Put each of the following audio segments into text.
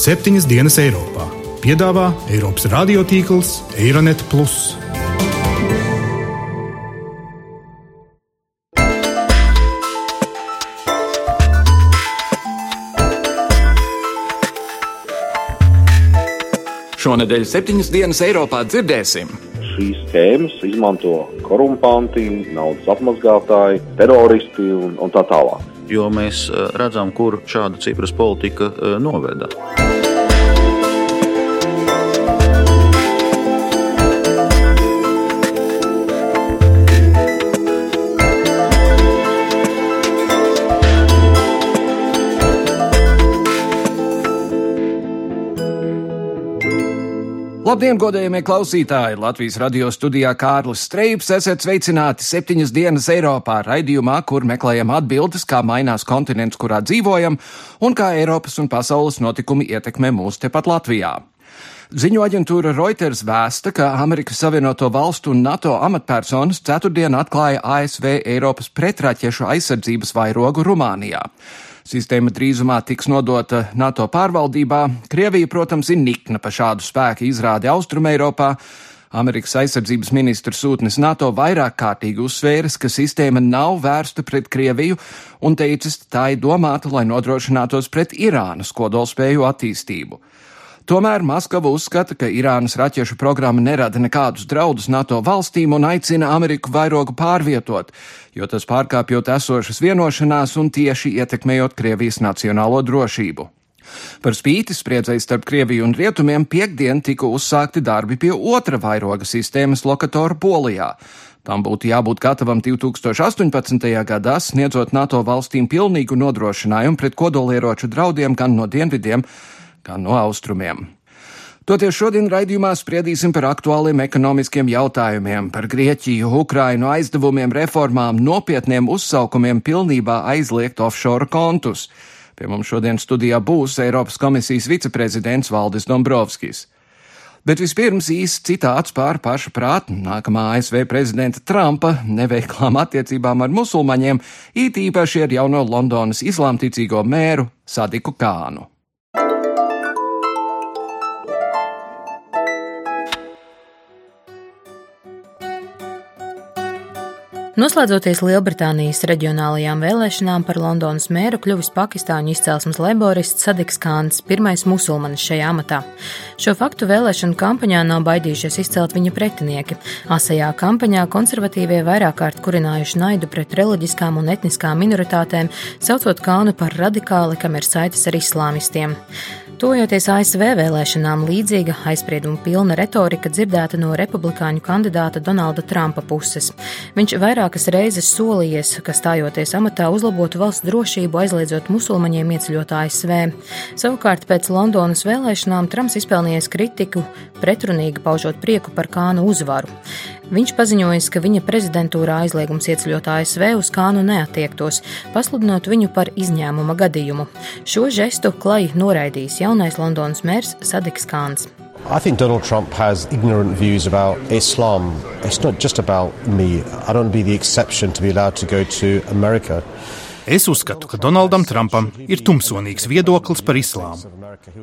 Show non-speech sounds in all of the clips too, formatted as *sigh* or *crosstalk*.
septiņas dienas Eiropā. Piedāvā Eiropas radiotīkls Eironet. Šonadēļ septiņas dienas Eiropā dzirdēsim. Šīs schēmas izmanto korumpanti, naudas atmazgātāji, teroristi un, un tā tālāk. Jo mēs eh, redzam, kur šāda cipras politika eh, noveda. Labdien, godējamie klausītāji! Latvijas radio studijā Kārlis Streips esat sveicināti septiņas dienas Eiropā raidījumā, kur meklējam atbildes, kā mainās kontinents, kurā dzīvojam, un kā Eiropas un pasaules notikumi ietekmē mūs tepat Latvijā. Ziņu aģentūra Reuters vēsta, ka Amerikas Savienoto Valstu un NATO amatpersonas ceturtdien atklāja ASV Eiropas pretraķešu aizsardzības vairogu Rumānijā. Sistēma drīzumā tiks nodota NATO pārvaldībā. Krievija, protams, ir nikna par šādu spēku izrādi Austrumēropā. Amerikas aizsardzības ministrs sūtnis NATO vairāk kārtīgi uzsvēris, ka sistēma nav vērsta pret Krieviju un teicis, tā ir domāta, lai nodrošinātos pret Irānas kodolspēju attīstību. Tomēr Maskava uzskata, ka Irānas raķešu programma nerada nekādus draudus NATO valstīm un aicina Ameriku vairogu pārvietot, jo tas pārkāpjot esošas vienošanās un tieši ietekmējot Krievijas nacionālo drošību. Par spīti spriedzēji starp Krieviju un Rietumiem piekdien tika uzsākti darbi pie otra vairoga sistēmas lokatora Polijā. Tam būtu jābūt gatavam 2018. gadā, sniedzot NATO valstīm pilnīgu nodrošinājumu pret kodolieroču draudiem gan no dienvidiem, gan no austrumiem. Toties šodien raidījumā spriedīsim par aktuāliem ekonomiskiem jautājumiem, par Grieķiju, Ukrainu, aizdevumiem, reformām, nopietniem uzsaukumiem pilnībā aizliegt offshore kontus. Pie mums šodien studijā būs Eiropas komisijas viceprezidents Valdis Dombrovskis. Bet vispirms īsts citāts pār paša prāta nākamā ASV prezidenta Trumpa neveiklām attiecībām ar musulmaņiem, it īpaši ar jauno Londonas islāmticīgo mēru Sadiku Kānu. Noslēdzoties Lielbritānijas reģionālajām vēlēšanām par Londonas mēru, kļuvis Pakistāņu izcelsmes laborists Sadiks Kāns, pirmais musulmanis šajā amatā. Šo faktu vēlēšanu kampaņā nav baidījušies izcelt viņa pretinieki. Asajā kampaņā konservatīvie vairāk kārt kurinājuši naidu pret reliģiskām un etniskām minoritātēm, saucot Kānu par radikāli, kam ir saites ar islāmistiem. Tojoties ASV vēlēšanām, līdzīga aizsprieduma pilna retorika dzirdēta no republikāņu kandidāta Donalda Trumpa puses. Viņš vairākas reizes solījies, ka stājoties amatā uzlabotu valsts drošību, aizliedzot musulmaņiem ieceļot ASV. Savukārt pēc Londonas vēlēšanām Trumps izpelnījies kritiku, pretrunīgi paužot prieku par Kānu uzvaru. Viņš paziņoja, ka viņa prezidentūrā aizliegums ieceļot ASV uz Kānu neatiektos, pasludinot viņu par izņēmuma gadījumu. Šo žestu klai noraidījis jaunais Londonas mērs Sadiks Kāns. I think Donald Trump has ignorant views about Islam. It's not just about me. I don't want to be the exception to be allowed to go to America. Es uzskatu, ka Donaldam Trumpam ir tumsonīgs viedoklis par islāmu.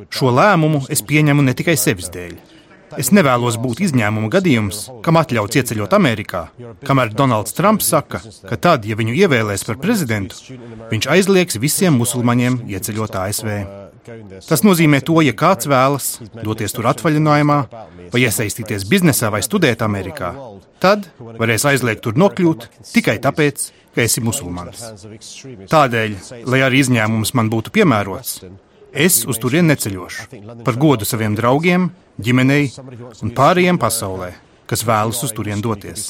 Šo lēmumu es pieņemu ne tikai sevis dēļ. Es nevēlos būt izņēmuma gadījums, kam atļauts ieceļot Amerikā, kamēr Donalds Trumps saka, ka tad, ja viņu ievēlēs par prezidentu, viņš aizliegs visiem musulmaņiem ieceļot ASV. Tas nozīmē to, ja kāds vēlas doties tur atvaļinājumā, vai iesaistīties biznesā vai studēt Amerikā, tad varēs aizliegt tur nokļūt tikai tāpēc, ka esi musulmanis. Tādēļ, lai arī izņēmums man būtu piemērots, Es uz turieni neceļošu. Par godu saviem draugiem, ģimenei un pārējiem pasaulē, kas vēlas uz turieni doties.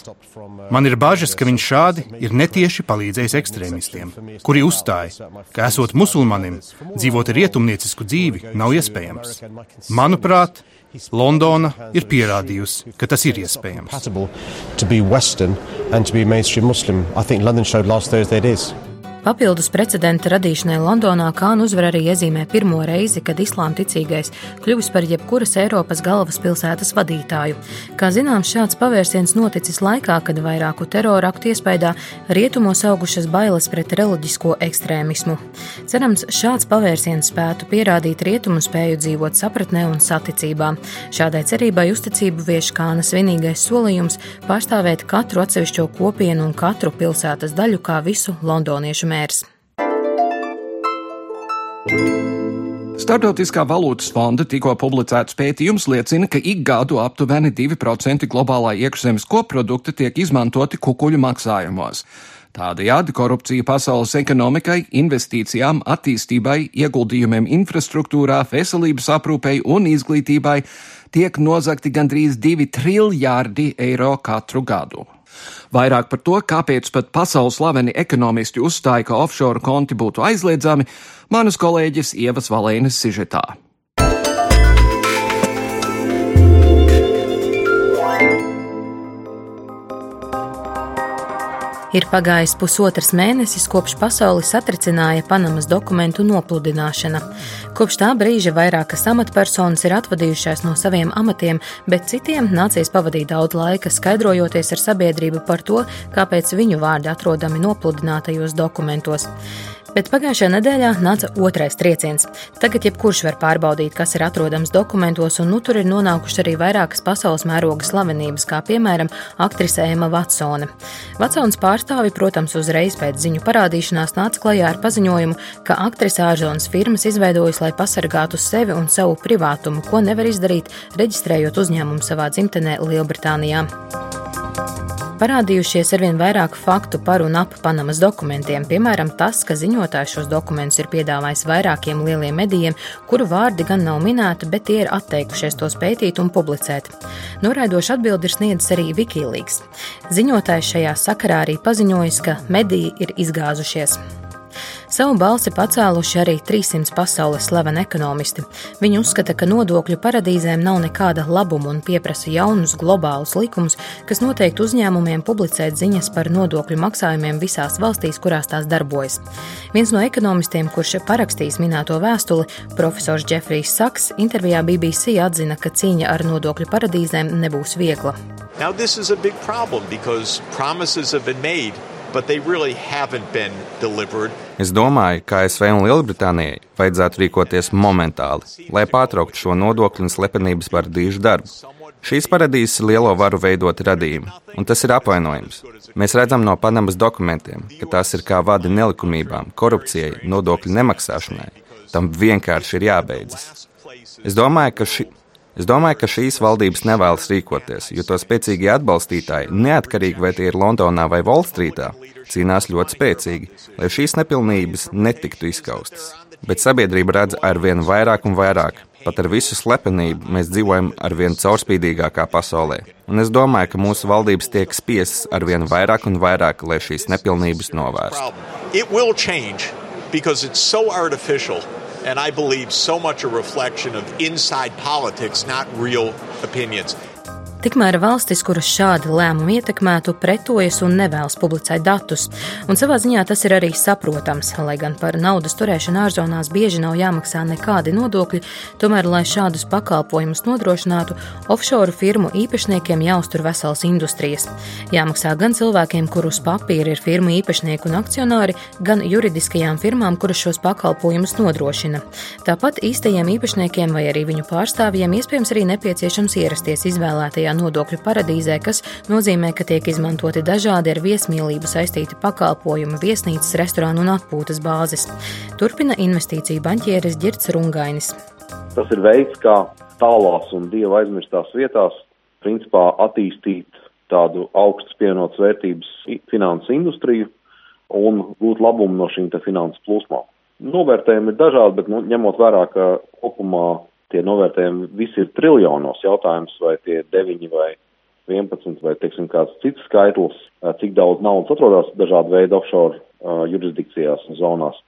Man ir bažas, ka viņš šādi ir netieši palīdzējis ekstrēmistiem, kuri uzstāja, ka esot musulmanim, dzīvot rietumniecisku dzīvi nav iespējams. Manuprāt, Londona ir pierādījusi, ka tas ir iespējams. Papildus precedenta radīšanai Londonā Kāna uzvar arī iezīmē pirmo reizi, kad islām ticīgais kļuvis par jebkuras Eiropas galvaspilsētas vadītāju. Kā zināms, šāds pavērsiens noticis laikā, kad vairāku terora aktu iespējā rietumos augušas bailes pret reliģisko ekstrēmismu. Cerams, šāds pavērsiens spētu pierādīt rietumu spēju dzīvot sapratnē un saticībā. Šādai cerībai uzticību vieš Kāna svinīgais solījums pārstāvēt katru atsevišķo kopienu un katru pilsētas daļu kā visu londoniešu mēru mērs. Startautiskā valūtas fonda tikko publicēts pētījums liecina, ka ik gadu aptuveni 2% globālā iekšzemes koprodukta tiek izmantoti kukuļu maksājumos. Tādējādi korupcija pasaules ekonomikai, investīcijām, attīstībai, ieguldījumiem infrastruktūrā, veselības aprūpei un izglītībai tiek nozagti gandrīz 2 triljārdi eiro katru gadu. Vairāk par to, kāpēc pat pasaules slaveni ekonomisti uzstāja, ka offshore konti būtu aizliedzami, manas kolēģis Ievas Valēnas sižetā. Ir pagājis pusotrs mēnesis, kopš pasauli satricināja Panamas dokumentu nopludināšana. Kopš tā brīža vairākas amatpersonas ir atvadījušās no saviem amatiem, bet citiem nācies pavadīt daudz laika skaidrojoties ar sabiedrību par to, kāpēc viņu vārdi atrodami nopludinātajos dokumentos. Bet pagājušajā nedēļā nāca otrais trieciens. Tagad jebkurš var pārbaudīt, kas ir atrodams dokumentos, un nu tur ir nonākuši arī vairākas pasaules mēroga slavenības, kā piemēram aktrise Ema Vatsone. Vatsons pārstāvi, protams, uzreiz pēc ziņu parādīšanās nāca klajā ar paziņojumu, ka aktrise ārzonas firmas izveidojas, lai pasargātu sevi un savu privātumu, ko nevar izdarīt, reģistrējot uzņēmumu savā dzimtenē Lielbritānijā. Parādījušies arvien vairāk faktu par un ap Panamas dokumentiem, piemēram, tas, ka ziņotājs šos dokumentus ir piedāvājis vairākiem lieliem medijiem, kuru vārdi gan nav minēti, bet tie ir atteikušies tos pētīt un publicēt. Noraidošu atbildi ir sniedzis arī Wikileaks. Ziņotājs šajā sakarā arī paziņojis, ka mediji ir izgāzušies. Savu balsi pacēluši arī 300 pasaules slaveni ekonomisti. Viņi uzskata, ka nodokļu paradīzēm nav nekāda labuma un pieprasa jaunus globālus likumus, kas noteikti uzņēmumiem publicēt ziņas par nodokļu maksājumiem visās valstīs, kurās tās darbojas. Viens no ekonomistiem, kurš parakstījis minēto vēstuli, profesors Jeffrijs Saks, intervijā BBC atzina, ka cīņa ar nodokļu paradīzēm nebūs viegla. Now, this is a big problem because promises have been made es domāju, ka ASV un Lielbritānijai vajadzētu rīkoties momentāli, lai pārtrauktu šo nodokļu un slepenības paradīžu darbu. Šīs paradīzes lielo varu veidot radījumi, un tas ir apvainojums. Mēs redzam no Panamas dokumentiem, ka tās ir kā vadi nelikumībām, korupcijai, nodokļu nemaksāšanai. Tam vienkārši ir jābeidzas. Es domāju, ka ši, Es domāju, ka šīs valdības nevēlas rīkoties, jo to spēcīgie atbalstītāji, neatkarīgi vai tie ir Londonā vai Volstrītā, cīnās ļoti spēcīgi, lai šīs nepilnības netiktu izskaustas. Bet sabiedrība redz ar vien vairāk un vairāk. Pat ar visu slepenību mēs dzīvojam ar vien caurspīdīgākā pasaulē. Un es domāju, ka mūsu valdības tiek spiestas ar vien vairāk un vairāk, lai šīs nepilnības novērstu. And I believe so much a reflection of inside politics, not real opinions. Tikmēr valstis, kuras šādi lēmumi ietekmētu, pretojas un nevēlas publicēt datus. Un savā ziņā tas ir arī saprotams, lai gan par naudas turēšanu ārzonās bieži nav jāmaksā nekādi nodokļi, tomēr, lai šādus pakalpojumus nodrošinātu, offshore firmu īpašniekiem jāuztur veselas industrijas. Jāmaksā gan cilvēkiem, kurus papīri ir firmu īpašnieki un akcionāri, gan juridiskajām firmām, kuras šos pakalpojumus nodrošina. Tāpat īstajiem īpašniekiem vai arī viņu pārstāvjiem iespējams arī nepieciešams ierasties izvēlētajā šajā nodokļu paradīzē, kas nozīmē, ka tiek izmantoti dažādi ar viesmīlību saistīti pakalpojumi, viesnīcas, restorānu un atpūtas bāzes. Turpina investīciju baņķieris Girts Rungainis. Tas ir veids, kā tālās un dieva aizmirstās vietās principā attīstīt tādu augstas pievienotas vērtības finansu industriju un gūt labumu no šīm finansu plūsmām. Novērtējumi ir dažādi, bet nu, ņemot vērā, ka kopumā tie novērtējumi visi ir triljonos jautājums, vai tie ir 9 vai 11 vai, teiksim, kāds cits skaitlis, cik daudz naudas atrodas dažādu veidu offshore uh, jurisdikcijās un zonās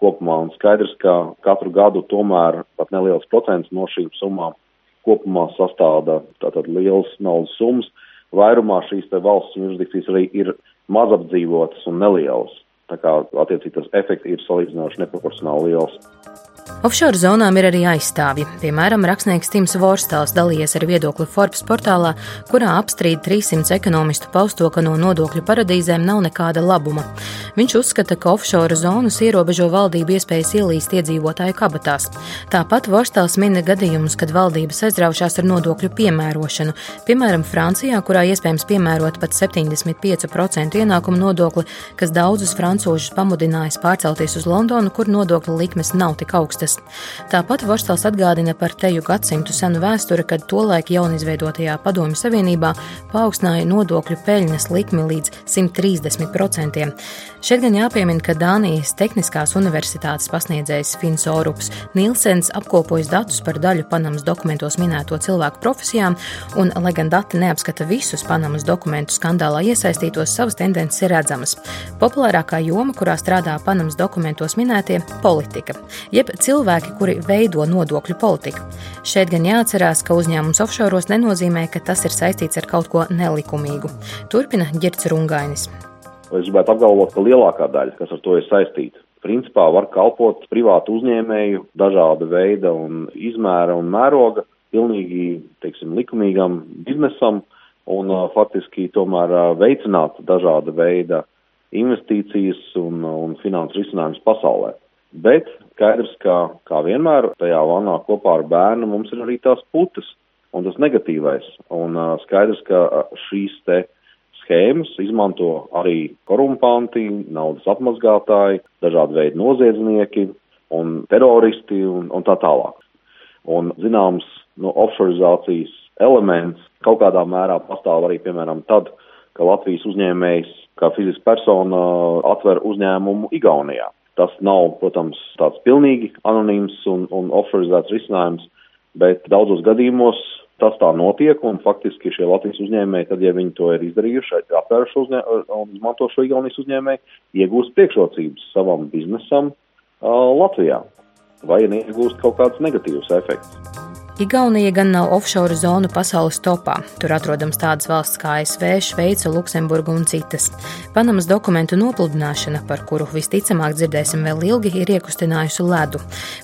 kopumā. Un skaidrs, ka katru gadu tomēr pat neliels procents no šīm summām kopumā sastāda tātad liels naudas summas. Vairumā šīs te valsts jurisdikcijas arī ir mazapdzīvotas un nelielas. Tā kā attiecīgi tas efekts ir salīdzinoši neproporcionāli liels. Offshore zonām ir arī aizstāvji. Piemēram, rakstnieks Tims Vorstāls dalījies ar viedokli Forbes portālā, kurā apstrīd 300 ekonomistu pausto, ka no nodokļu paradīzēm nav nekāda labuma. Viņš uzskata, ka offshore zonas ierobežo valdību iespējas ielīst iedzīvotāju kabatās. Tāpat Vorstāls mina gadījumus, kad valdības aizraušās ar nodokļu piemērošanu. Piemēram, Francijā, kurā iespējams piemērot pat 75% ienākumu nodokli, kas daudzus francūžus pamudinājis pārcelties uz Londonu, kur nodokļu likmes nav tik augstas valstis. Tāpat Vorstals atgādina par teju gadsimtu senu vēsturi, kad tolaik jaunizveidotajā Padomju Savienībā paaugstināja nodokļu peļņas likmi līdz 130%. Šeit gan jāpiemina, ka Dānijas Tehniskās universitātes pasniedzējs Fins Orups Nilsens apkopojas datus par daļu Panamas dokumentos minēto cilvēku profesijām, un, lai gan dati neapskata visus Panamas dokumentu skandālā iesaistītos, savas tendences ir redzamas. Populārākā joma, kurā strādā Panamas dokumentos minētie - politika, jeb cilvēki, kuri veido nodokļu politiku. Šeit gan jāatcerās, ka uzņēmums offshore nenozīmē, ka tas ir saistīts ar kaut ko nelikumīgu. Turpina Girts Rungainis. Es gribētu apgalvot, ka lielākā daļa, kas ar to ir saistīta, principā var kalpot privātu uzņēmēju dažāda veida un izmēra un mēroga pilnīgi, teiksim, likumīgam biznesam un uh, faktiski tomēr uh, veicināt dažāda veida investīcijas un, un finansu risinājumus pasaulē. Bet skaidrs, ka, kā vienmēr, tajā vanā kopā ar bērnu mums ir arī tās putas un tas negatīvais. Un uh, skaidrs, ka šīs te schēmas izmanto arī korumpanti, naudas apmazgātāji, dažādi veidi noziedznieki un teroristi un, un tā tālāk. Un zināms, no offshoreizācijas elements kaut kādā mērā pastāv arī, piemēram, tad, ka Latvijas uzņēmējs kā fiziska persona atver uzņēmumu Igaunijā. Tas nav, protams, tāds pilnīgi anonīms un, un offshoreizēts risinājums, bet daudzos gadījumos tas tā notiek, un faktiski šie Latvijas uzņēmēji, tad, ja viņi to ir izdarījuši, atvēruši uzņē, un izmanto šo Igaunijas uzņēmēju, iegūst priekšrocības savam biznesam uh, Latvijā, vai neiegūst kaut kāds negatīvs efekts. Igaunija gan nav offshore zonu pasaules topā. Tur atrodams tādas valsts kā ASV, Šveice, Luksemburga un citas. Panamas dokumentu nopludināšana, par kuru visticamāk dzirdēsim vēl ilgi, ir iekustinājusi ledu.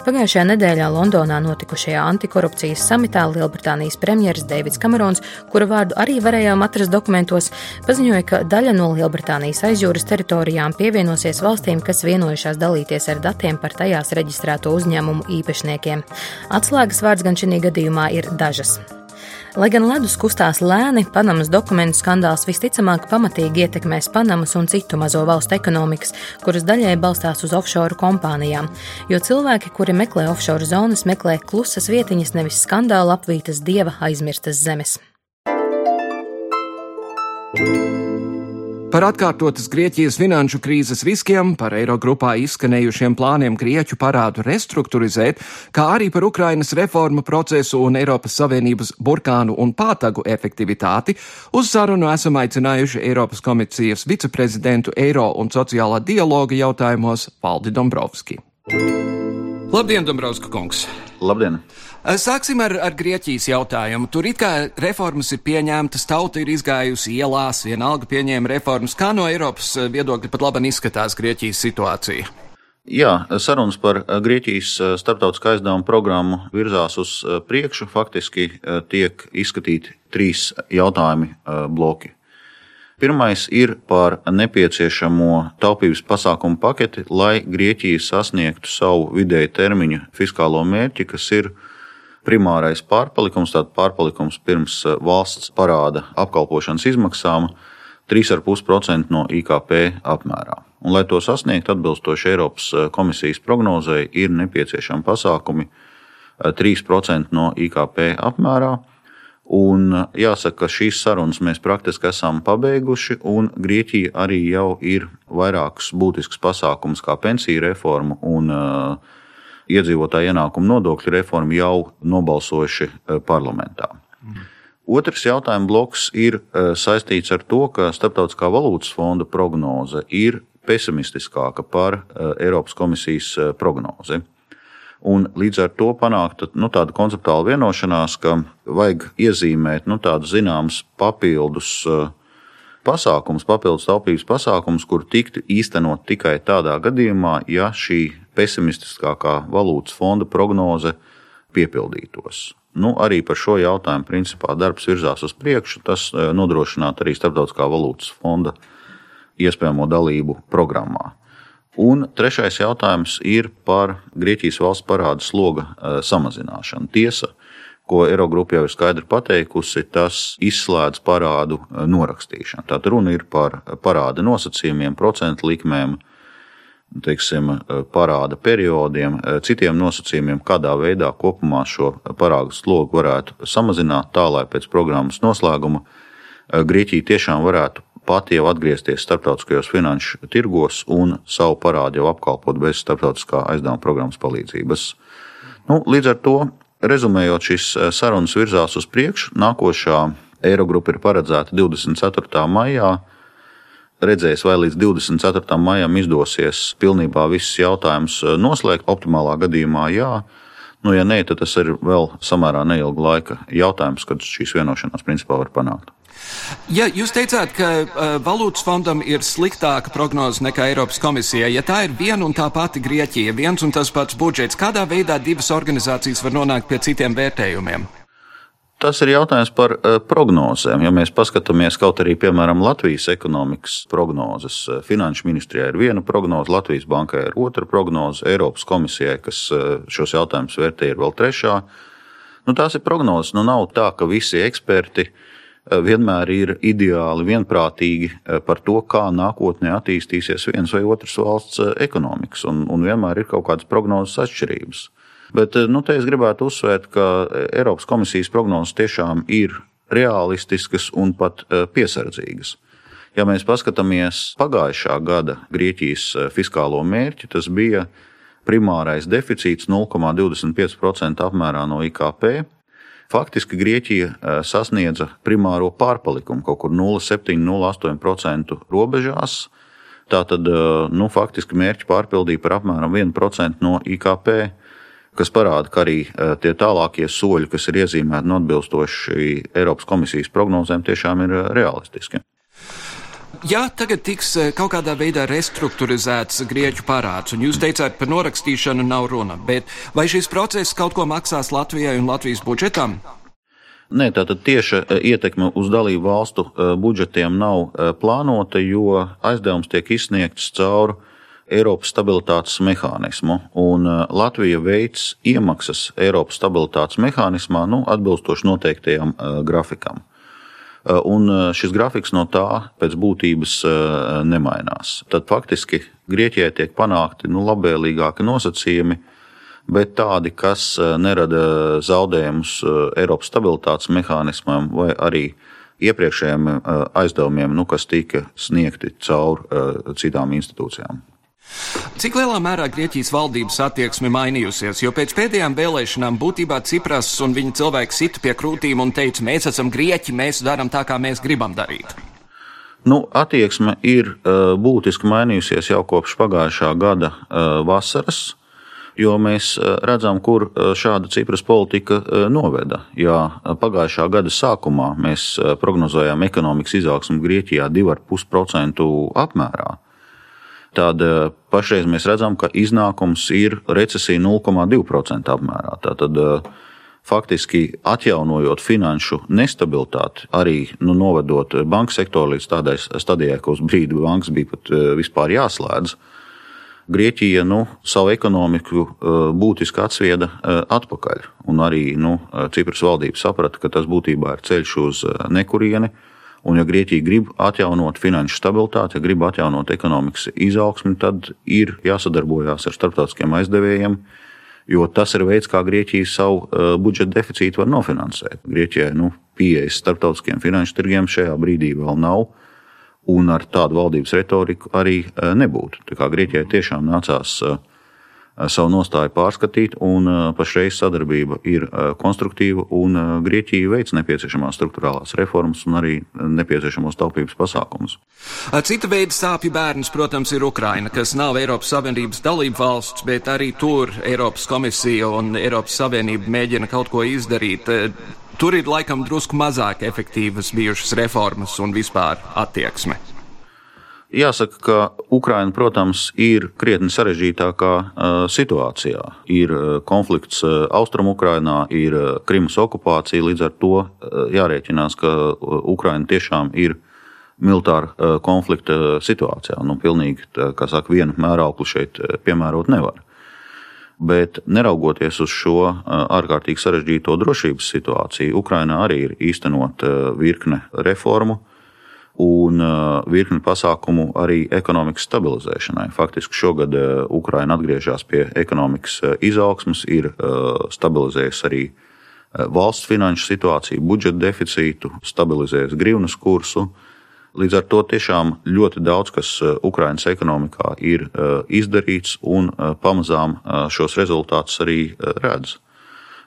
Pagājušajā nedēļā Londonā notikušajā antikorupcijas samitā Lielbritānijas premjeras Deivids Kamerons, kura vārdu arī varējām atrast dokumentos, paziņoja, ka daļa no Lielbritānijas aizjūras teritorijām pievienosies valstīm, kas vienojušās dalīties ar datiem par tajās reģistrēto uzņēmumu īpašniekiem. Atslēgas vārds gan šī gadījumā ir dažas. Lai gan ledus kustās lēni, Panamas dokumentu skandāls visticamāk pamatīgi ietekmēs Panamas un citu mazo valstu ekonomikas, kuras daļai balstās uz offshore kompānijām. Jo cilvēki, kuri meklē offshore zonas, meklē klusas vietiņas, nevis skandāla apvītas dieva aizmirstas zemes. thank you Par atkārtotas Grieķijas finanšu krīzes riskiem, par Eirogrupā izskanējušiem plāniem Grieķu parādu restruktūrizēt, kā arī par Ukrainas reformu procesu un Eiropas Savienības burkānu un pātagu efektivitāti, uz sarunu esam aicinājuši Eiropas komisijas viceprezidentu Eiro un sociālā dialoga jautājumos Valdi Dombrovski. Labdien, Dombrovska kungs! Labdien! Eh, sāksim ar, ar Grieķijas jautājumu. Tur it kā reformas ir pieņemtas, tauta ir izgājusi ielās, vienalga pieņēma reformas. Kā no Eiropas eh, viedokļa pat labi izskatās Grieķijas situācija? Jā, sarunas par eh, Grieķijas starptautiskā aizdevuma programmu virzās uz priekšu. Faktiski tiek izskatīti trīs jautājumi bloki. Pirmais ir par nepieciešamo taupības pasākumu paketi, lai Grieķija sasniegtu savu vidēju termiņu fiskālo mērķi, kas ir primārais pārpalikums, tātad pārpalikums pirms eh, valsts parāda apkalpošanas izmaksām 3,5% no IKP apmērā. Un, lai to sasniegtu atbilstoši Eiropas eh, komisijas prognozēji, ir nepieciešami pasākumi 3% eh, no IKP apmērā. Un jāsaka, ka šīs sarunas mēs praktiski esam pabeiguši, un Grieķija arī jau ir vairākus būtiskus pasākumus, kā pensiju reformu un uh, iedzīvotāju ienākumu nodokļu reformu jau nobalsojuši e, parlamentā. Mm. Otrs jautājuma bloks ir e, saistīts ar to, ka Startautiskā valūtas fonda prognoze ir pesimistiskāka par Eiropas komisijas prognozi. Un līdz ar to panākt nu, tādu konceptuālu vienošanās, ka vajag iezīmēt nu, tādus zināmus papildus pasākums, papildus taupības pasākums, kur tiktu īstenot tikai tādā gadījumā, ja šī pesimistiskākā valūtas fonda prognoze piepildītos. Nu, arī par šo jautājumu principā darbs virzās uz priekšu. Tas e, nodrošinātu arī Starptautiskā valūtas fonda iespējamo dalību programmā. Un trešais jautājums ir par Grieķijas valsts parāda sloga e, samazināšanu. Tiesa, ko Eirogrupa jau ir skaidri pateikusi, tas izslēdz parādu e, norakstīšanu. Tātad runa ir par parāda nosacījumiem, procentu likmēm, teiksim, parāda periodiem, citiem nosacījumiem, kādā veidā kopumā šo parādu slogu varētu samazināt, tā lai pēc programmas noslēguma Grieķija tiešām varētu pati jau atgriezties starptautiskajos finanšu tirgos un savu parādu jau apkalpot bez starptautiskā aizdevuma programmas palīdzības. Nu, līdz ar to, rezumējot, šīs sarunas virzās uz priekšu. Nākošā Eirogrupa ir paredzēta 24. maijā redzēs, vai līdz 24. maijam izdosies pilnībā visus jautājumus eh, noslēgt. Optimālā gadījumā jā. Nu, ja nē, tad tas ir vēl samērā neilga laika jautājums, kad šīs vienošanās principā var panākt. Ja jūs teicāt, ka uh, valūtas fondam ir sliktāka prognoze nekā Eiropas komisijai, ja tā ir viena un tā pati Grieķija, viens un tas pats budžets, kādā veidā divas organizācijas var nonākt pie citiem vērtējumiem? Tas ir jautājums par prognozēm. Ja mēs paskatāmies kaut arī, piemēram, Latvijas ekonomikas prognozes, Finanšu ministrijai ir viena prognoze, Latvijas bankai ir otra prognoze, Eiropas komisijai, kas šos jautājumus vērtē, ir vēl trešā. Nu, tās ir prognozes. Nu, nav tā, ka visi eksperti vienmēr ir ideāli vienprātīgi par to, kā nākotnē attīstīsies viens vai otrs valsts ekonomikas, un, un vienmēr ir kaut kādas prognozes atšķirības. Bet eh, nu, te es gribētu uzsvērt, ka Eiropas komisijas prognozes tiešām ir realistiskas un pat eh, piesardzīgas. Ja mēs paskatāmies pagājušā gada Grieķijas eh, fiskālo mērķi, tas bija primārais deficīts 0,25% apmērā no IKP. Faktiski Grieķija sasniedza primāro pārpalikumu kaut kur 0,7-0,8% robežās. Tātad nu, faktiski mērķi pārpildīja par apmēram 1% no IKP kas parāda, ka arī e, tie tālākie soļi, kas ir iezīmēti un atbilstoši Eiropas komisijas prognozēm, tiešām ir realistiski. Ja tagad tiks e, kaut kādā veidā restruktūrizēts grieķu parāds, un jūs teicāt, par norakstīšanu nav runa, bet vai šis process kaut ko maksās Latvijai un Latvijas budžetam? Nē, tātad tieša ietekme uz dalību valstu budžetiem nav plānota, jo aizdevums tiek izsniegts caur Eiropas stabilitātes mehānismu, un Latvija veids iemaksas Eiropas stabilitātes mehānismā nu, atbilstoši noteiktajam grafikam. Uh, un uh, šis grafiks no tā pēc būtības uh, nemainās. Tad faktiski Grieķijai tiek panākti nu, labvēlīgāki nosacījumi, bet tādi, kas nerada zaudējumus Eiropas stabilitātes mehānismam vai arī iepriekšējiem aizdevumiem, nu, kas tika sniegti caur citām institūcijām. Cik lielā mērā Grieķijas valdības attieksme mainījusies, jo pēc pēdējām vēlēšanām būtībā Cipras un viņa cilvēki sita pie krūtīm un teica, mēs esam grieķi, mēs darām tā, kā mēs gribam darīt? Nu, attieksme ir uh, būtiski mainījusies jau kopš pagājušā gada uh, vasaras, jo mēs uh, redzam, kur šāda Cipras politika noveda. Jā, pagājušā gada sākumā mēs prognozējām ekonomikas izaugsmu Grieķijā 2,5% apmērā tad eh, pašreiz mēs redzam, ka iznākums ir recesija 0,2% apmērā. Tātad, eh, faktiski atjaunojot finanšu nestabilitāti, arī nu, novedot banku sektoru līdz tādai stadijai, ka uz brīdi bankas bija pat eh, vispār jāslēdz. Grieķija nu, savu ekonomiku būtiski atsvieda atpakaļ, un arī nu, Cipras valdība saprata, ka tas būtībā ir ceļš uz nekurieni. Un, ja Grieķija grib atjaunot finanšu stabilitāti, ja grib atjaunot ekonomikas izaugsmi, tad ir jāsadarbojas ar starptautiskiem aizdevējiem, jo tas ir veids, kā Grieķija savu uh, budžeta deficītu var nofinansēt. Grieķijai nu, pieejas starptautiskiem finanšu tirgiem šajā brīdī vēl nav, un ar tādu valdības retoriku arī uh, nebūtu. Grieķijai tiešām nācās uh, savu nostāju pārskatīt, un pašreiz sadarbība ir konstruktīva, un Grieķija veic nepieciešamās struktūrālās reformas un arī nepieciešamos taupības pasākumus. Cita veida sāpju bērns, protams, ir Ukraina, kas nav Eiropas Savienības dalība valsts, bet arī tur Eiropas komisija un Eiropas Savienība mēģina kaut ko izdarīt. tur ir laikam drusku mazāk efektīvas bijušas reformas un vispār attieksme. Jāsaka, ka Ukraina, protams, ir krietni sarežģītākā uh, situācijā. Ir uh, konflikts uh, Austrumukrainā, ir Krimas okupācija. Līdz ar to jārēķinās, ka Ukraina tiešām ir militāra konflikta situācijā. Nu, pilnīgi, kā saka, vienu mērauklu šeit piemērot nevar. Bet neraugoties uz šo ārkārtīgi sarežģīto drošības situāciju, Ukrainā arī ir īstenot virkne reformu, un uh, virkni pasākumu arī ekonomikas stabilizēšanai. Faktiski šogad uh, Ukraina atgriežas pie ekonomikas uh, izaugsmas, ir stabilizējusi arī valsts finanšu situāciju, budžeta deficītu, stabilizējusi grivnas kursu. Līdz ar to tiešām ļoti daudz kas Ukraiņas ekonomikā ir izdarīts, un pamazām šos rezultātus arī redz.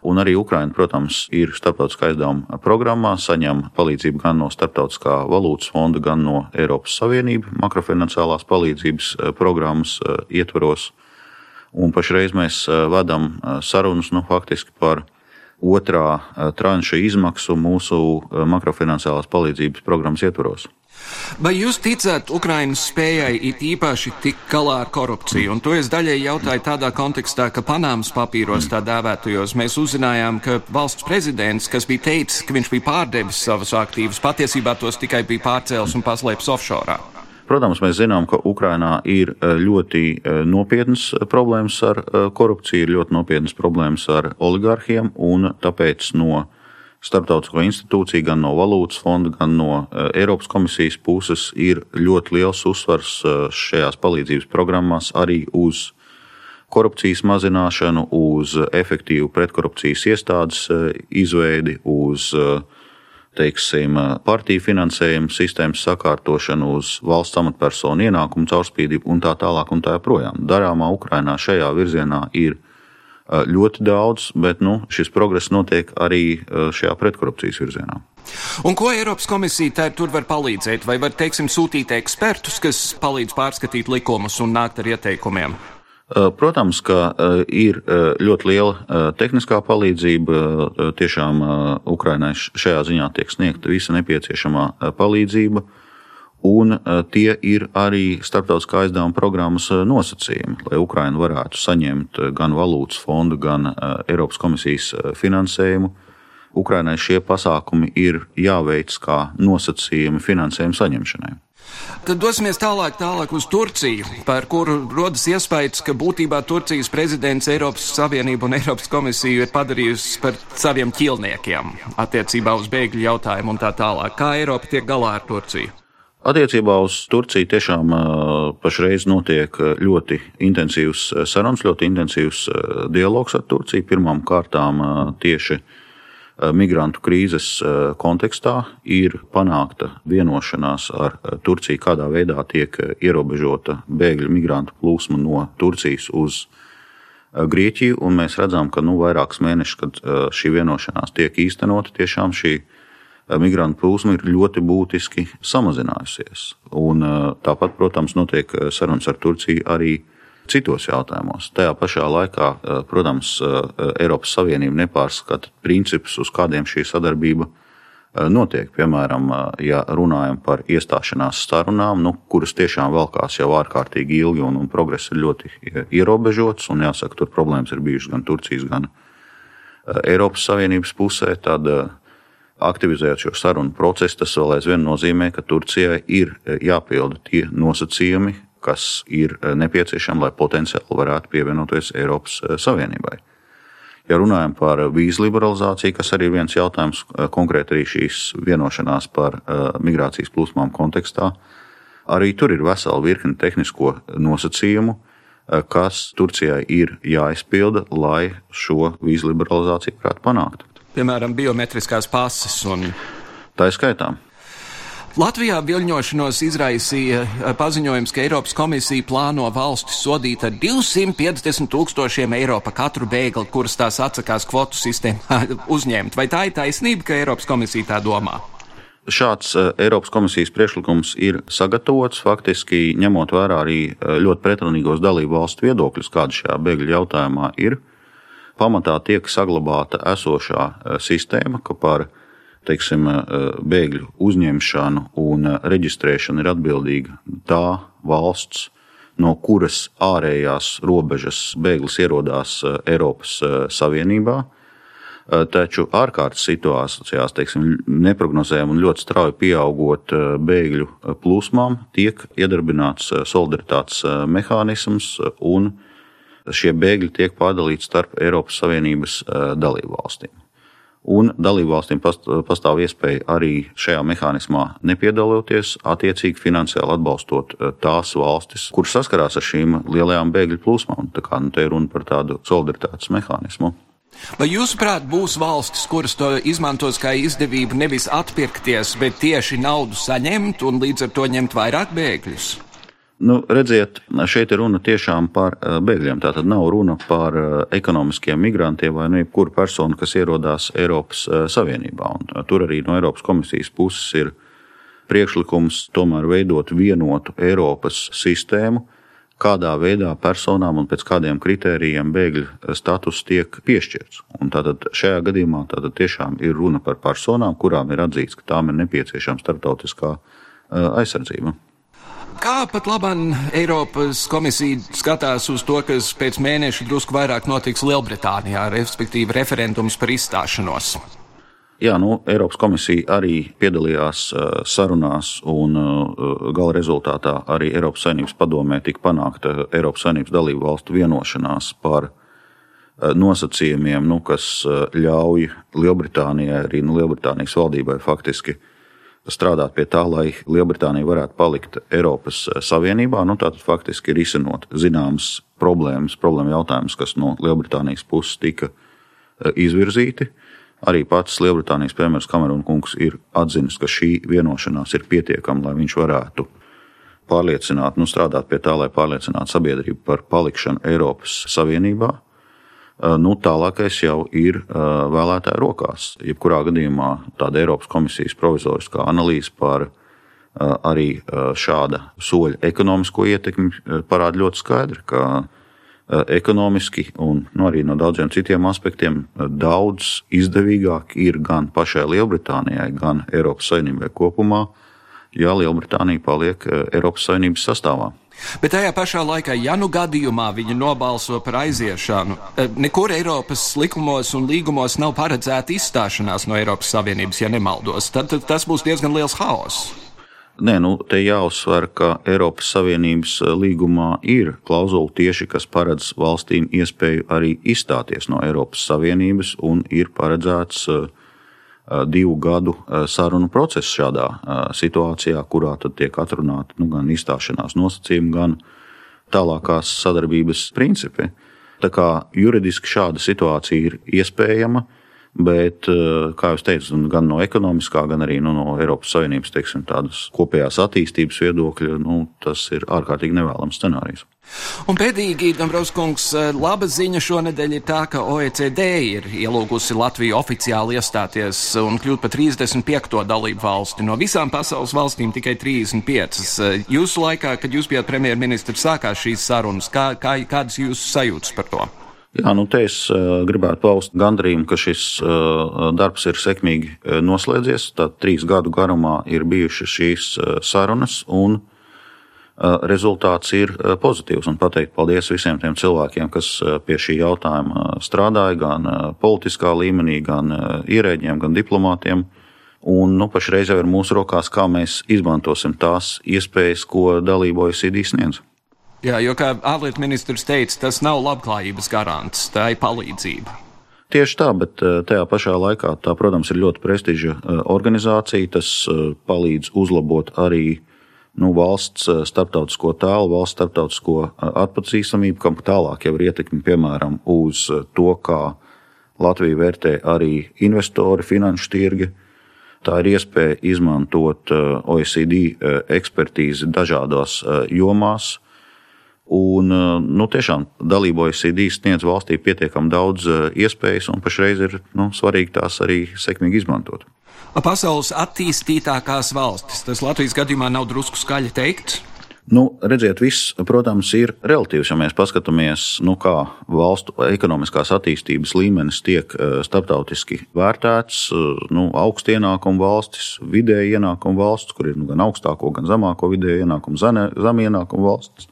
Un arī Ukraina, protams, ir starptautiskā aizdevuma programmā, saņem palīdzību gan no Startautiskā valūtas fonda, gan no Eiropas Savienības makrofinanciālās palīdzības eh, programmas eh, ietvaros. Un pašreiz mēs eh, vedam sarunas nu, faktiski par otrā tranša izmaksu mūsu makrofinanciālās palīdzības programmas ietvaros. Vai jūs ticat Ukrainas spējai it īpaši tikt galā ar korupciju? Un to es daļai jautāju tādā kontekstā, ka Panāmas papīros tā dēvētajos mēs uzzinājām, ka valsts prezidents, kas bija teicis, ka viņš bija pārdevis savus aktīvus, patiesībā tos tikai bija pārcēlis un paslēpis offshore. Protams, mēs zinām, ka Ukrainā ir e, ļoti e, nopietnas problēmas ar e, korupciju, ir ļoti nopietnas problēmas ar oligarhiem, un tāpēc no starptautisko institūciju, gan no valūtas fonda, gan no eh, Eiropas komisijas puses ir ļoti liels uzsvars eh, šajās palīdzības programmās arī uz korupcijas mazināšanu, uz efektīvu pretkorupcijas iestādes eh, izveidi, uz teiksim, partiju finansējumu sistēmas sakārtošanu, uz valsts amatpersonu ienākumu caurspīdību un tā tālāk un tā joprojām. Darāmā Ukrainā šajā virzienā ir ļoti daudz, bet nu, šis progress notiek arī šajā pretkorupcijas virzienā. Un ko Eiropas komisija tā tur var palīdzēt? Vai var, teiksim, sūtīt ekspertus, kas palīdz pārskatīt likumus un nākt ar ieteikumiem? Protams, ka ir ļoti liela tehniskā palīdzība. Tiešām Ukrainai šajā ziņā tiek sniegta visa nepieciešamā palīdzība un eh, tie ir arī starptautiskā aizdevuma programmas eh, nosacījumi, lai Ukraina varētu saņemt eh, gan valūtas fondu, gan Eiropas komisijas finansējumu. Ukrainai šie pasākumi ir jāveic kā nosacījumi finansējuma saņemšanai. Tad dosimies tālāk, tālāk uz Turciju, par kuru rodas iespējas, ka būtībā Turcijas prezidents Eiropas Savienību un Eiropas komisiju ir padarījusi par saviem ķilniekiem attiecībā uz bēgļu jautājumu un tā tālāk. Kā Eiropa tiek galā ar Turciju? Attiecībā uz Turciju tiešām pašreiz notiek ļoti intensīvs sarunas, ļoti intensīvs dialogs ar Turciju. Pirmām kārtām tieši migrantu krīzes kontekstā ir panākta vienošanās ar Turciju, kādā veidā tiek ierobežota bēgļu migrantu plūsma no Turcijas uz Grieķiju. Mēs redzam, ka nu, vairākus mēnešus, kad šī vienošanās tiek īstenota, tiešām šī ir migrantu plūsma ir ļoti būtiski samazinājusies. Un, tāpat, protams, notiek sarunas ar Turciju arī citos jautājumos. Tajā pašā laikā, protams, Eiropas Savienība nepārskata principus, uz kādiem šī sadarbība notiek. Piemēram, ja runājam par iestāšanās sarunām, nu, kuras tiešām velkās jau ārkārtīgi ilgi un, un progress ir ļoti ierobežots, un jāsaka, tur problēmas ir bijušas gan Turcijas, gan Eiropas Savienības pusē, tad aktivizējot šo sarunu procesu, tas vēl aizvien nozīmē, ka Turcijai ir e, jāpilda tie nosacījumi, kas ir e, nepieciešami, lai potenciāli varētu pievienoties Eiropas e, Savienībai. Ja runājam par vīzu liberalizāciju, kas arī ir viens jautājums, konkrēti arī šīs vienošanās par migrācijas plūsmām kontekstā, arī tur ir vesela virkne tehnisko nosacījumu, kas Turcijai ir jāizpilda, lai šo vīzu liberalizāciju varētu panākt piemēram, biometriskās pases. Un... Tā ir skaitām. Latvijā viļņošanos izraisīja eh, paziņojums, ka Eiropas komisija plāno valsti sodīt ar 250 tūkstošiem eiro par katru bēgli, kuras tās atsakās kvotu sistēmā *laughs* uzņemt. Vai tā ir taisnība, ka Eiropas komisija tā domā? Šāds eh, Eiropas komisijas priekšlikums ir sagatavots faktiski ņemot vērā arī eh, ļoti pretrunīgos dalību valstu viedokļus, kāda šajā bēgļu jautājumā ir. Pamatā tiek saglabāta esošā sistēma, ka par teiksim, bēgļu uzņemšanu un reģistrēšanu ir atbildīga tā valsts, no kuras ārējās robežas bēglis ierodās Eiropas Savienībā. Taču ārkārtas situācijās, teiksim, neparedzējām un ļoti strauji pieaugot bēgļu plūsmām, tiek iedarbināts solidaritātes mehānisms, un šie bēgļi tiek pārdalīti starp Eiropas Savienības dalību valstīm. Un dalībvalstīm pastāv iespēja arī šajā mehānismā nepiedaloties, attiecīgi finansiāli atbalstot tās valstis, kuras saskarās ar šīm lielajām bēgļu plūsmām. Tā kā nu, te ir runa par tādu solidaritātes mehānismu. Vai jūsuprāt, būs valstis, kuras to izmantos kā izdevību nevis atpirkties, bet tieši naudu saņemt un līdz ar to ņemt vairāk bēgļus? Nu, redziet, šeit ir runa tiešām par eh, bēgļiem. Tā tad nav runa par eh, ekonomiskiem migrantiem vai nu jebkuru personu, kas ierodās Eiropas eh, Savienībā. Un tur arī no Eiropas komisijas puses ir priekšlikums tomēr veidot vienotu Eiropas sistēmu, kādā veidā personām un pēc kādiem kritērijiem bēgļu status tiek piešķirts. Un tātad šajā gadījumā tātad tiešām ir runa par personām, kurām ir atzīts, ka tām ir nepieciešama starptautiskā aizsardzība. Kā pat labam Eiropas komisija skatās uz to, kas pēc mēneša drusku vairāk notiks Lielbritānijā, respektīvi referendums par izstāšanos? Jā, nu, Eiropas komisija arī piedalījās uh, sarunās, un uh, gala rezultātā arī Eiropas Savienības padomē tika panākta Eiropas Savienības dalību valstu vienošanās par uh, nosacījumiem, nu, kas ļauj Lielbritānijai, arī nu, Lielbritānijas valdībai faktiski strādāt pie tā, lai Lielbritānija varētu palikt Eiropas Savienībā. Nu, tātad faktiski ir izsinot zināmas problēmas, problēma jautājumus, kas no Lielbritānijas puses tika izvirzīti. Arī pats Lielbritānijas premjerministrs Kameruna kungs ir atzinis, ka šī vienošanās ir pietiekama, lai viņš varētu pārliecināt, nu, strādāt pie tā, lai pārliecinātu sabiedrību par palikšanu Eiropas Savienībā. Nu, tālākais jau ir vēlētāju rokās. Jebkurā gadījumā tāda Eiropas komisijas provizoriskā analīze par arī šāda soļa ekonomisko ietekmi parāda ļoti skaidri, ka Eh, ekonomiski un nu, arī no daudziem citiem aspektiem eh, daudz izdevīgāk ir gan pašai Lielbritānijai, gan Eiropas Savienībai kopumā, ja Lielbritānija paliek eh, Eiropas Savienības sastāvā. Bet tajā pašā laikā, ja nu gadījumā viņi nobalso par aiziešanu, nekur Eiropas likumos un līgumos nav paredzēta izstāšanās no Eiropas Savienības, ja nemaldos, tad, tad tas būs diezgan liels haoss. Nē, nu, te jāuzsver, ka Eiropas Savienības eh, līgumā ir klauzula tieši, kas paredz valstīm iespēju arī izstāties no Eiropas Savienības, un ir paredzēts uh, divu gadu sarunu process šādā uh, situācijā, kurā tiek atrunāti nu, gan izstāšanās nosacījumi, gan tālākās sadarbības principi. Tā kā juridiski šāda situācija ir iespējama, Bet, eh, kā jau teicu, gan no ekonomiskā, gan arī nu, no Eiropas Savienības teiksim, kopējās attīstības viedokļa, nu, tas ir ārkārtīgi nevēlams scenārijs. Un pēdīgi, Dombrovskungs, eh, laba ziņa šonadēļ ir tā, ka OECD ir ielūgusi Latviju oficiāli iestāties un kļūt par 35. dalību valsti. No visām pasaules valstīm tikai 35. Eh, jūsu laikā, kad jūs bijat premjerministrs, sākās šīs sarunas. Kā, kā, kādas jūsu sajūtas par to? Jā, nu te es uh, gribētu paust gandrību, ka šis uh, darbs ir sekmīgi uh, noslēdzies. Tad trīs gadu garumā ir bijušas šīs sarunas, un rezultāts ir pozitīvs. Un pateikt paldies visiem tiem cilvēkiem, kas pie šī jautājuma strādāja, gan politiskā līmenī, gan ierēģiem, gan diplomātiem. Un nu, pašreiz jau ir mūsu rokās, kā mēs izmantosim tās iespējas, ko dalībojas ID sniedz. Jā, jo, kā ārlietu ministrs teica, tas nav labklājības garants, tā ir palīdzība. Tieši tā, bet eh, tajā pašā laikā tā, protams, ir ļoti prestiža eh, organizācija. Tas eh, palīdz uzlabot arī nu, valsts starptautisko tēlu, valsts starptautisko atpazīstamību, kam tālāk jau ir ietekme piemēram uz to, kā Latvija vērtē arī investori, finanšu tirgi. Tā ir iespēja izmantot OECD ekspertīzi dažādās jomās, Un, eh, nu, tiešām dalība OECD sniedz valstī pietiekami daudz eh, iespējas, un pašreiz ir nu, svarīgi tās arī sekmīgi izmantot. Pasaules attīstītākās valstis, tas Latvijas gadījumā nav drusku skaļi teikt. Nu, redziet, viss, protams, ir relatīvs. Ja mēs paskatāmies, nu, kā valstu ekonomiskās attīstības līmenis tiek eh, starptautiski vērtēts, nu, augstu ienākumu valstis, vidēji ienākumu valstis, kur ir nu, gan augstāko, gan zemāko vidēju ienākumu, zem ienākumu valstis.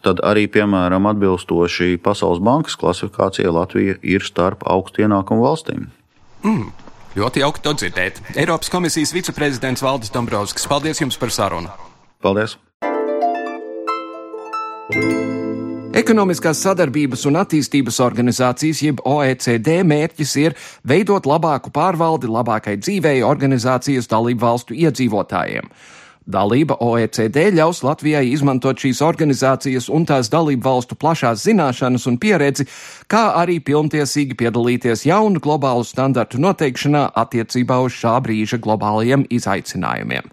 Tad arī, piemēram, atbilstoši Pasaules bankas klasifikācijai, Latvija ir starp augstu ienākumu valstīm. Mm. Ļoti jauki to dzirdēt. Eiropas komisijas viceprezidents Valdis Dombrovskis, paldies jums par sarunu! Paldies! Ekonomiskās sadarbības un attīstības organizācijas, jeb OECD, mērķis ir veidot labāku pārvaldi labākai dzīvei organizācijas dalību valstu iedzīvotājiem. Dalība OECD ļaus Latvijai izmantot šīs organizācijas un tās dalību valstu plašās zināšanas un pieredzi, kā arī pilntiesīgi piedalīties jaunu globālu standartu noteikšanā attiecībā uz šā brīža globālajiem izaicinājumiem.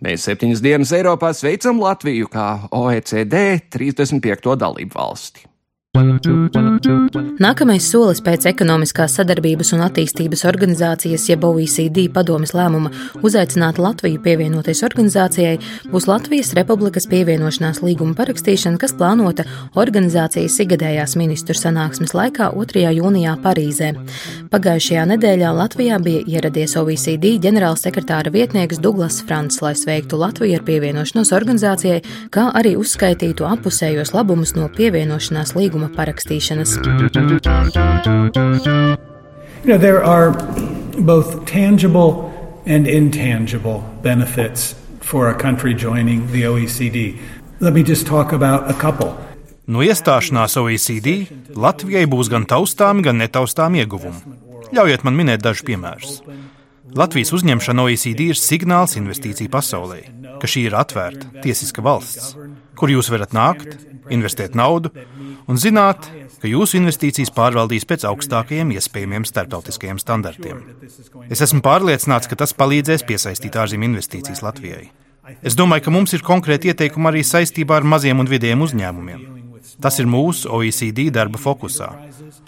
Mēs septiņas dienas Eiropā sveicam Latviju kā OECD 35. dalību valsti. Nākamais solis pēc ekonomiskās sadarbības un attīstības organizācijas, jeb OECD padomes lēmuma uzaicināt Latviju pievienoties organizācijai, būs Latvijas Republikas pievienošanās līguma parakstīšana, kas plānota organizācijas igadējās ministru sanāksmes laikā 2. jūnijā Parīzē. Pagājušajā nedēļā Latvijā bija ieradies OECD ģenerālsekretāra vietnieks Douglas Frants, lai sveiktu Latviju ar pievienošanos organizācijai, kā arī uzskaitītu apusējos labumus no pievienošanās līguma līguma parakstīšanas. You know, there are both tangible and intangible benefits for a country joining the OECD. Let me just talk about a couple. No iestāšanās OECD Latvijai būs gan taustāmi, gan netaustāmi ieguvumi. Ļaujiet man minēt dažus piemērus. Latvijas uzņemšana OECD ir signāls investīciju pasaulē, ka šī ir atvērta, tiesiska valsts, kur jūs varat nākt, investēt naudu un zināt, ka jūsu investīcijas pārvaldīs pēc augstākajiem iespējamiem starptautiskajiem standartiem. Es esmu pārliecināts, ka tas palīdzēs piesaistīt ārzemju investīcijas Latvijai. Es domāju, ka mums ir konkrēti ieteikumi arī saistībā ar maziem un vidējiem uzņēmumiem. Tas ir mūsu OECD darba fokusā,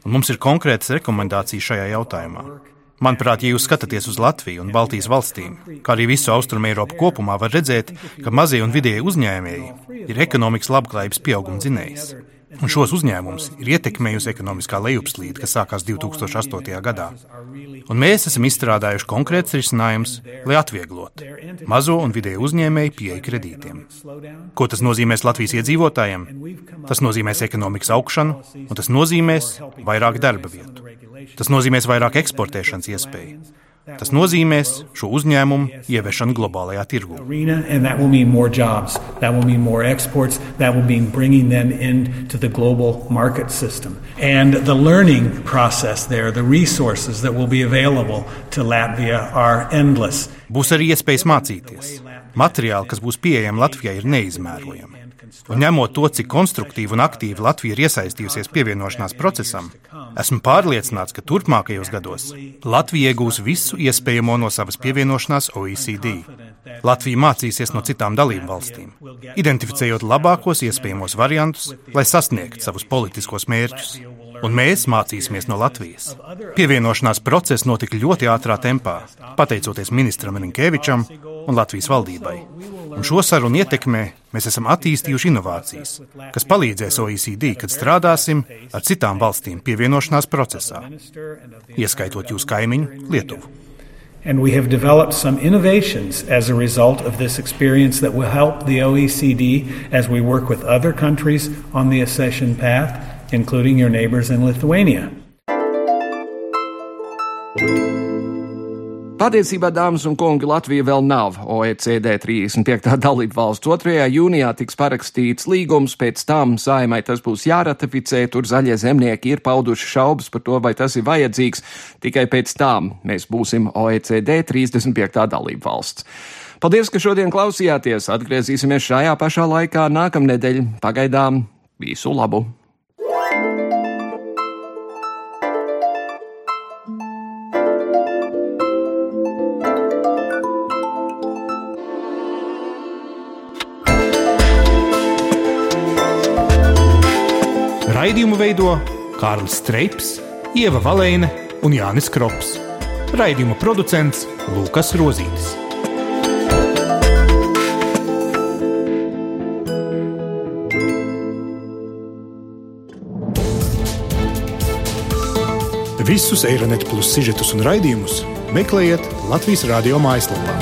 un mums ir konkrētas rekomendācijas šajā jautājumā. Manuprāt, ja jūs skatāties uz Latviju un Baltijas valstīm, kā arī visu Austrumu Eiropu kopumā, var redzēt, ka mazie un vidēji uzņēmēji ir ekonomikas labklājības pieauguma dzinējs. Un šos uzņēmumus ir ietekmējusi ekonomiskā lejupslīde, kas sākās 2008. gadā. Un mēs esam izstrādājuši konkrēts risinājums, lai atvieglotu mazo un vidēju uzņēmēju pieeju kredītiem. Ko tas nozīmēs Latvijas iedzīvotājiem? Tas nozīmēs ekonomikas augšanu, un tas nozīmēs vairāk darba vietu. Tas nozīmēs vairāk eksportēšanas iespēju. Tas nozīmēs šo uzņēmumu ieviešanu globālajā tirgū. And the learning process there, the resources that will be available to Latvia are endless. Būs arī iespējas mācīties. Materiāli, kas būs pieejami Latvijai, ir neizmērojami. Un ņemot to, cik konstruktīvi un aktīvi Latvija ir iesaistījusies pievienošanās procesam, esmu pārliecināts, ka turpmākajos gados Latvija iegūs visu iespējamo no savas pievienošanās OECD. Latvija mācīsies no citām dalību valstīm, identificējot labākos iespējamos variantus, lai sasniegtu savus politiskos mērķus. Un mēs mācīsimies no Latvijas. Pievienošanās process notika ļoti ātrā tempā, pateicoties ministram Rinkēvičam un Latvijas valdībai. Un šo sarunu ietekmē mēs esam attīstījuši inovācijas, kas palīdzēs OECD, kad strādāsim ar citām valstīm pievienošanās procesā, ieskaitot jūsu kaimiņu Lietuvu. And we have developed some innovations as a result of this experience that will help the OECD as we work with other countries on the accession path, including your neighbors in Lithuania. Patiesībā, dāmas un kungi, Latvija vēl nav OECD 35. dalība valsts. 2. jūnijā tiks parakstīts līgums, pēc tam saimai tas būs jāratificē. Tur zaļie zemnieki ir pauduši šaubas par to, vai tas ir vajadzīgs. Tikai pēc tam mēs būsim OECD 35. dalība valsts. Paldies, ka šodien klausījāties. Atgriezīsimies šajā pašā laikā nākamnedēļ. Pagaidām visu labu! Raidījumu veidojam Kārlis Streips, Ieva Valēne un Jānis Krops. Raidījuma producents Lukas Rozītis. Visus Eironet plus sižetus un raidījumus meklējiet Latvijas radio mājaslapā.